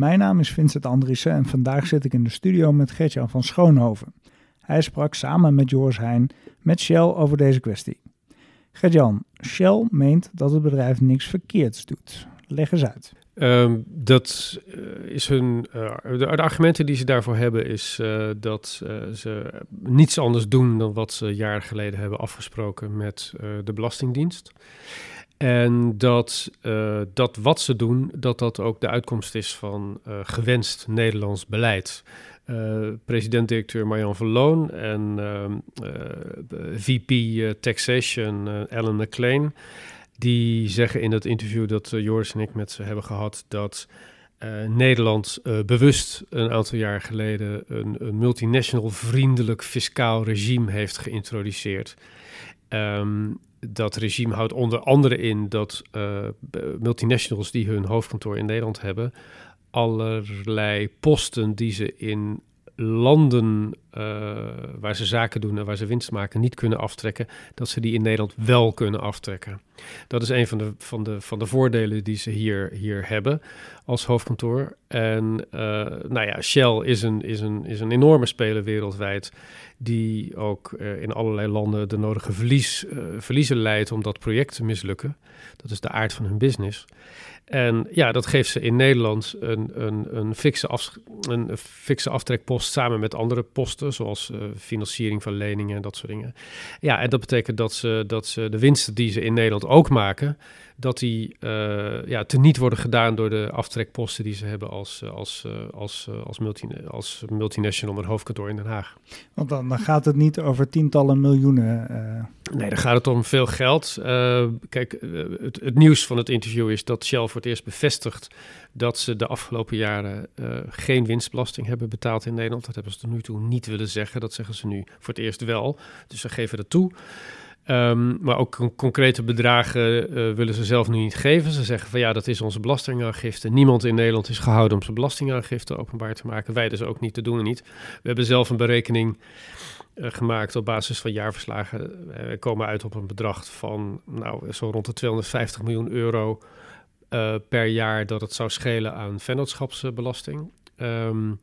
Mijn naam is Vincent Andriessen en vandaag zit ik in de studio met Gertjan van Schoonhoven. Hij sprak samen met Joris Heijn met Shell over deze kwestie. Gertjan, Shell meent dat het bedrijf niks verkeerds doet. Leg eens uit. Ehm, dat uh, is hun. Uh, de, argumenten die ze daarvoor hebben, is uh, dat ze niets anders doen dan wat ze jaren geleden hebben afgesproken met de Belastingdienst. En dat, dat wat ze doen, dat dat ook de uitkomst is van gewenst Nederlands beleid. President-directeur Marjan Verloon en ehm, VP Taxation Ellen McLean die zeggen in dat interview dat uh, Joris en ik met ze hebben gehad dat uh, Nederland uh, bewust een aantal jaar geleden een, een, multinational vriendelijk fiscaal regime heeft geïntroduceerd. Um, dat regime houdt onder andere in dat multinationals die hun hoofdkantoor in Nederland hebben, allerlei posten die ze in landen uh, waar ze zaken doen en waar ze winst maken niet kunnen aftrekken, dat ze die in Nederland wel kunnen aftrekken. Dat is een van de, van de, van de voordelen die ze hier, hier hebben als hoofdkantoor. En uh, nou ja, Shell is een, is, een, is een enorme speler wereldwijd, die ook uh, in allerlei landen de nodige verlies, verliezen leidt om dat project te mislukken. Dat is de aard van hun business. En ja, dat geeft ze in Nederland een, een, een, fikse, af, een fikse aftrekpost samen met andere posten, zoals uh, financiering van leningen en dat soort dingen. Ja, en dat betekent dat ze, dat ze de winsten die ze in Nederland ook maken, dat die uh, ja, teniet worden gedaan door de aftrekposten die ze hebben als, eh, als, als, als, multi, als multinational met hoofdkantoor in Den Haag. Want dan, dan gaat het niet over tientallen miljoenen. Nee, dan gaat het om veel geld. kijk, het, het nieuws van het interview is dat Shell voor het eerst bevestigt dat ze de afgelopen jaren uh, geen winstbelasting hebben betaald in Nederland. Dat hebben ze tot nu toe niet willen zeggen. Dat zeggen ze nu voor het eerst wel. Dus ze geven dat toe. Um, maar ook concrete bedragen uh, willen ze zelf nu niet geven. Ze zeggen van ja, dat is onze belastingaangifte. Niemand in Nederland is gehouden om zijn belastingaangifte openbaar te maken. Wij dus ook niet te doen en niet. We hebben zelf een berekening uh, gemaakt op basis van jaarverslagen. We komen uit op een bedrag van nou, zo rond de 250 miljoen euro per jaar dat het zou schelen aan vennootschapsbelasting. Um,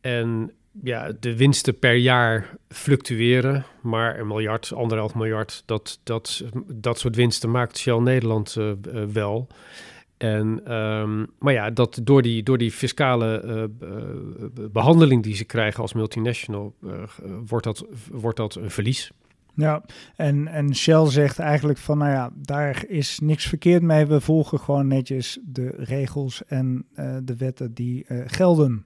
en ja, de winsten per jaar fluctueren, maar een miljard, anderhalf miljard, dat, dat, dat soort winsten maakt Shell Nederland uh, uh, wel. En, um, maar ja, dat door die, door die fiscale uh, behandeling die ze krijgen als multinational, wordt, dat, wordt dat een verlies. Ja, en, en Shell zegt eigenlijk van, nou ja, daar is niks verkeerd mee. We volgen gewoon netjes de regels en de wetten die gelden.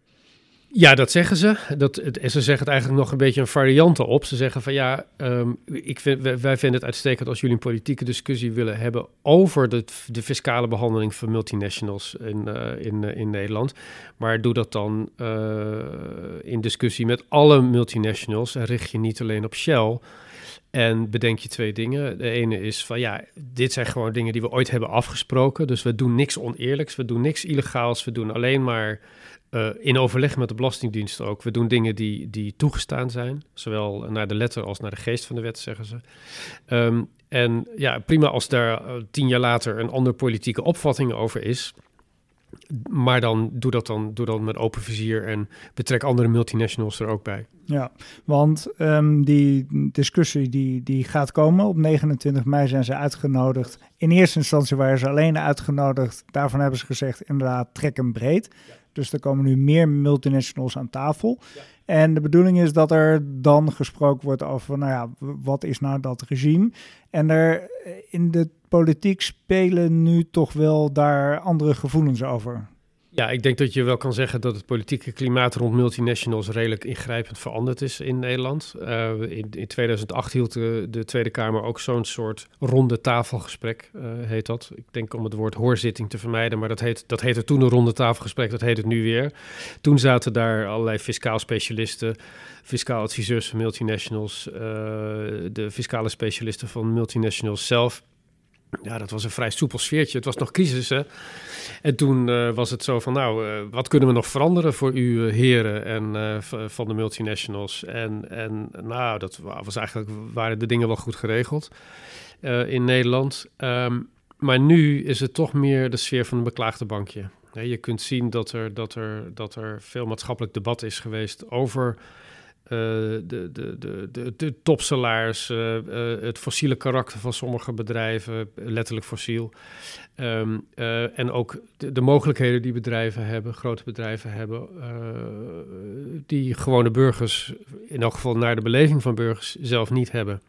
Ja, dat zeggen ze. Dat, en ze zeggen het eigenlijk nog een beetje een variant op. Ze zeggen van ja, um, ik vind, wij, vinden het uitstekend als jullie een politieke discussie willen hebben over de, de fiscale behandeling van multinationals in, uh, in, in Nederland. Maar doe dat dan in discussie met alle multinationals en richt je niet alleen op Shell. En bedenk je twee dingen. De ene is van ja, dit zijn gewoon dingen die we ooit hebben afgesproken. Dus we doen niks oneerlijks, we doen niks illegaals. We doen alleen maar uh, in overleg met de Belastingdienst ook. We doen dingen die, die toegestaan zijn. Zowel naar de letter als naar de geest van de wet, zeggen ze. Um, en ja, prima als daar uh, tien jaar later een andere politieke opvatting over is. Maar dan doe dat dan, doe dan met open vizier en betrek andere multinationals er ook bij. Ja, want um, die discussie die, die gaat komen. Op 29 mei zijn ze uitgenodigd. In eerste instantie waren ze alleen uitgenodigd. Daarvan hebben ze gezegd, inderdaad, trek hem breed. Ja. Dus er komen nu meer multinationals aan tafel. Ja. En de bedoeling is dat er dan gesproken wordt over, nou ja, wat is nou dat regime? En er in de politiek spelen nu toch wel daar andere gevoelens over. Ja, ik denk dat je wel kan zeggen dat het politieke klimaat rond multinationals redelijk ingrijpend veranderd is in Nederland. Uh, in, in, 2008 hield de, de, Tweede Kamer ook zo'n soort ronde tafelgesprek, uh, heet dat. Ik denk om het woord hoorzitting te vermijden, maar dat, heet, dat heette toen een ronde tafelgesprek, dat heet het nu weer. Toen zaten daar allerlei fiscaal specialisten, fiscaal adviseurs van multinationals, uh, de fiscale specialisten van multinationals zelf. Ja, dat was een vrij soepel sfeertje. Het was nog crisis? En toen uh, was het zo van, nou, uh, wat kunnen we nog veranderen voor u uh, heren en van de multinationals? En, en nou, dat was eigenlijk, waren de dingen wel goed geregeld in Nederland. Um, maar nu is het toch meer de sfeer van een beklaagde bankje. je kunt zien dat er, dat, er, dat er veel maatschappelijk debat is geweest over de, de, de, de, de topsalaris, uh, uh, het fossiele karakter van sommige bedrijven, letterlijk fossiel. Um, en ook de, de, mogelijkheden die bedrijven hebben, grote bedrijven hebben, die gewone burgers, in elk geval naar de beleving van burgers, zelf niet hebben.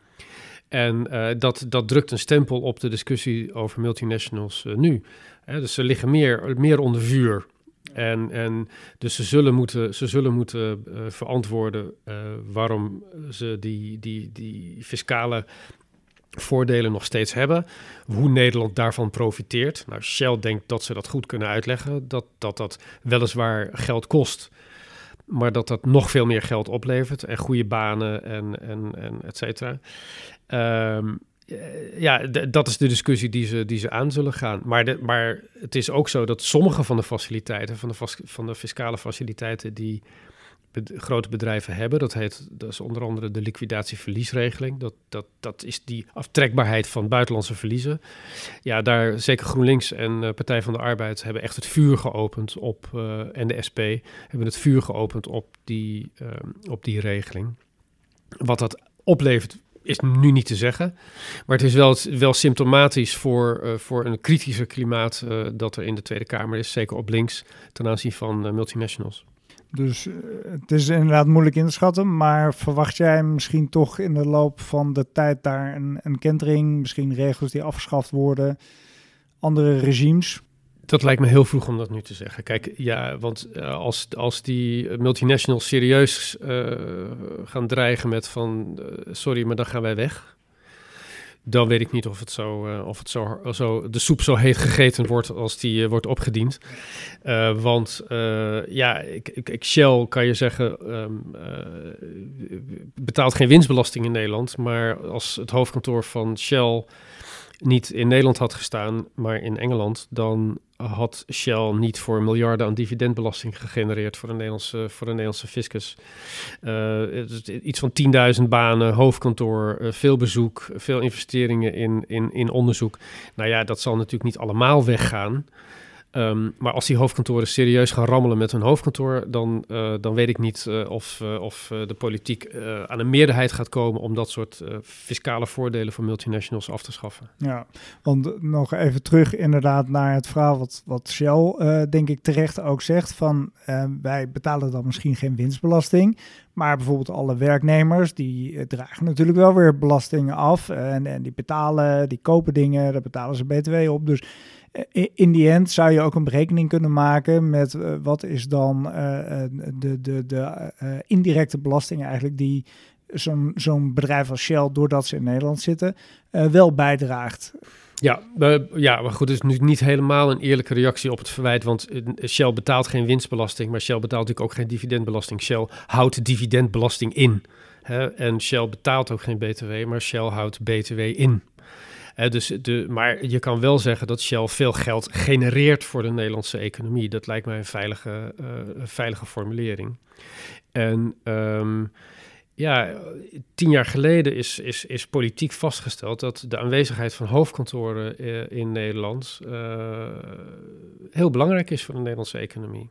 En dat, dat drukt een stempel op de discussie over multinationals nu. dus ze liggen meer, meer onder vuur en, en dus ze zullen moeten, ze zullen moeten uh, verantwoorden uh, waarom ze die, die, die fiscale voordelen nog steeds hebben. Hoe Nederland daarvan profiteert. Nou, Shell denkt dat ze dat goed kunnen uitleggen. Dat dat, dat weliswaar geld kost, maar dat dat nog veel meer geld oplevert. En goede banen en, en, en et cetera. Um, eh, ja, dat is de discussie die ze, die ze aan zullen gaan. Maar, de, maar het is ook zo dat sommige van de faciliteiten, van de, van de fiscale faciliteiten die grote bedrijven hebben, dat heet dat is onder andere de liquidatieverliesregeling. Dat, dat, dat is die aftrekbaarheid van buitenlandse verliezen. Ja, daar zeker GroenLinks en uh, Partij van de Arbeid hebben echt het vuur geopend op, uh, en de SP hebben het vuur geopend op die, op die regeling. Wat dat oplevert, is nu niet te zeggen. Maar het is wel, wel symptomatisch voor, uh, voor een kritischer klimaat uh, dat er in de Tweede Kamer is, zeker op links, ten aanzien van uh, multinationals. Dus het is inderdaad moeilijk in te schatten, maar verwacht jij misschien toch in de loop van de tijd daar een, een kentering, misschien regels die afgeschaft worden, andere regimes? Dat lijkt me heel vroeg om dat nu te zeggen. Kijk, ja, want uh, als, als die multinationals serieus uh, gaan dreigen met van uh, sorry, maar dan gaan wij weg. Dan weet ik niet of het zo, of het zo, zo de soep zo heet gegeten wordt als die wordt opgediend. want ja, ik, ik, Shell kan je zeggen, um, betaalt geen winstbelasting in Nederland. Maar als het hoofdkantoor van Shell niet in Nederland had gestaan, maar in Engeland, dan had Shell niet voor miljarden aan dividendbelasting gegenereerd voor de Nederlandse, voor de Nederlandse fiscus. Uh, iets van 10.000 banen, hoofdkantoor, uh, veel bezoek, veel investeringen in, in, in onderzoek. Nou ja, dat zal natuurlijk niet allemaal weggaan. Um, maar als die hoofdkantoren serieus gaan rammelen met hun hoofdkantoor, dan, uh, dan weet ik niet uh, of, uh, of de politiek aan een meerderheid gaat komen om dat soort fiscale voordelen voor multinationals af te schaffen. Ja, want nog even terug inderdaad naar het verhaal wat, wat Shell denk ik terecht ook zegt van wij betalen dan misschien geen winstbelasting, maar bijvoorbeeld alle werknemers die dragen natuurlijk wel weer belastingen af en, en die betalen, die kopen dingen, daar betalen ze btw op. Dus eh, in die end zou je ook een berekening kunnen maken met uh, wat is dan uh, de, de, de indirecte belastingen eigenlijk die zo'n zo'n bedrijf als Shell, doordat ze in Nederland zitten, wel bijdraagt. Ja, ja, maar goed, het is nu niet helemaal een eerlijke reactie op het verwijt, want Shell betaalt geen winstbelasting, maar Shell betaalt natuurlijk ook geen dividendbelasting. Shell houdt dividendbelasting in. Hè? En Shell betaalt ook geen BTW, maar Shell houdt BTW in dus de, maar je kan wel zeggen dat Shell veel geld genereert voor de Nederlandse economie. Dat lijkt mij een veilige, uh, veilige formulering. En um, ja, tien jaar geleden is, is, is politiek vastgesteld dat de aanwezigheid van hoofdkantoren uh, in Nederland uh, heel belangrijk is voor de Nederlandse economie.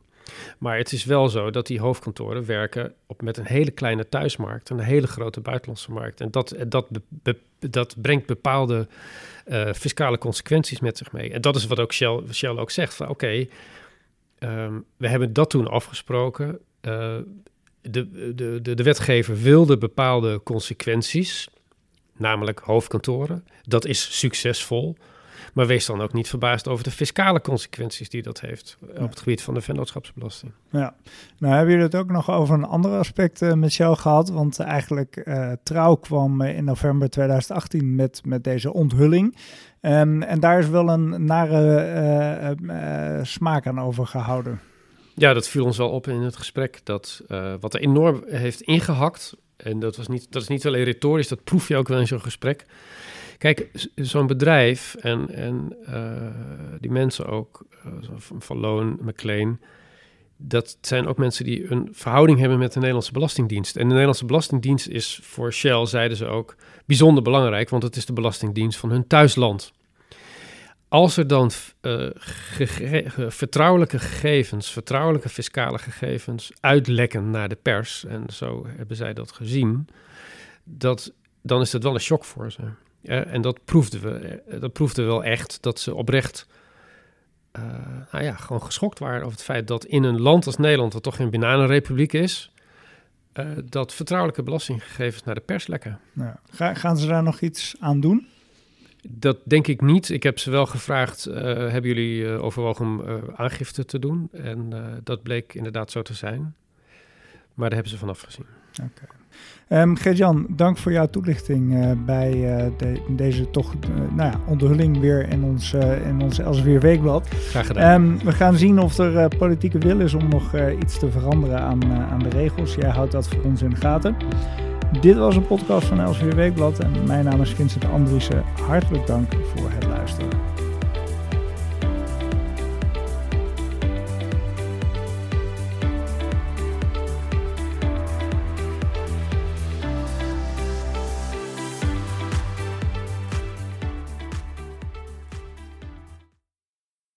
Maar het is wel zo dat die hoofdkantoren werken op, met een hele kleine thuismarkt en een hele grote buitenlandse markt. En dat, dat, be, dat brengt bepaalde uh, fiscale consequenties met zich mee. En dat is wat ook Shell, Shell ook zegt: oké, um, we hebben dat toen afgesproken. Uh, de, de, de, de wetgever wilde bepaalde consequenties, namelijk hoofdkantoren. Dat is succesvol. Maar wees dan ook niet verbaasd over de fiscale consequenties die dat heeft op het gebied van de vennootschapsbelasting. Ja, nou hebben jullie het ook nog over een ander aspect uh, met jou gehad. Want eigenlijk uh, Trouw kwam in november 2018 met, met deze onthulling. Um, en daar is wel een nare uh, smaak aan overgehouden. Ja, dat viel ons wel op in het gesprek. Dat wat er enorm heeft ingehakt. En dat, was niet, dat is niet alleen retorisch, dat proef je ook wel in zo'n gesprek. Kijk, zo'n bedrijf en, en uh, die mensen ook, uh, van Loon, McLean, dat zijn ook mensen die een verhouding hebben met de Nederlandse Belastingdienst. En de Nederlandse Belastingdienst is voor Shell, zeiden ze ook, bijzonder belangrijk, want het is de Belastingdienst van hun thuisland. als er dan uh, vertrouwelijke gegevens, vertrouwelijke fiscale gegevens uitlekken naar de pers, en zo hebben zij dat gezien, dat, dan is dat wel een shock voor ze. En dat proefden we. Eh, dat proefde wel echt dat ze oprecht uh, nou ja, gewoon geschokt waren over het feit dat in een land als Nederland, wat toch een bananenrepubliek is, uh, dat vertrouwelijke belastinggegevens naar de pers lekken. Gaan ze daar nog iets aan doen? Dat denk ik niet. Ik heb ze wel gevraagd, uh, hebben jullie overwogen om aangifte te doen? En dat bleek inderdaad zo te zijn. Maar daar hebben ze vanaf gezien. Oké. Um, Gert-Jan, dank voor jouw toelichting bij de, deze toch nou ja, onthulling weer in ons, in ons Elsevier Weekblad. Graag gedaan. Um, we gaan zien of er politieke wil is om nog iets te veranderen aan, aan de regels. Jij houdt dat voor ons in de gaten. Dit was een podcast van Elsevier Weekblad en mijn naam is Vincent Andriessen. Hartelijk dank voor het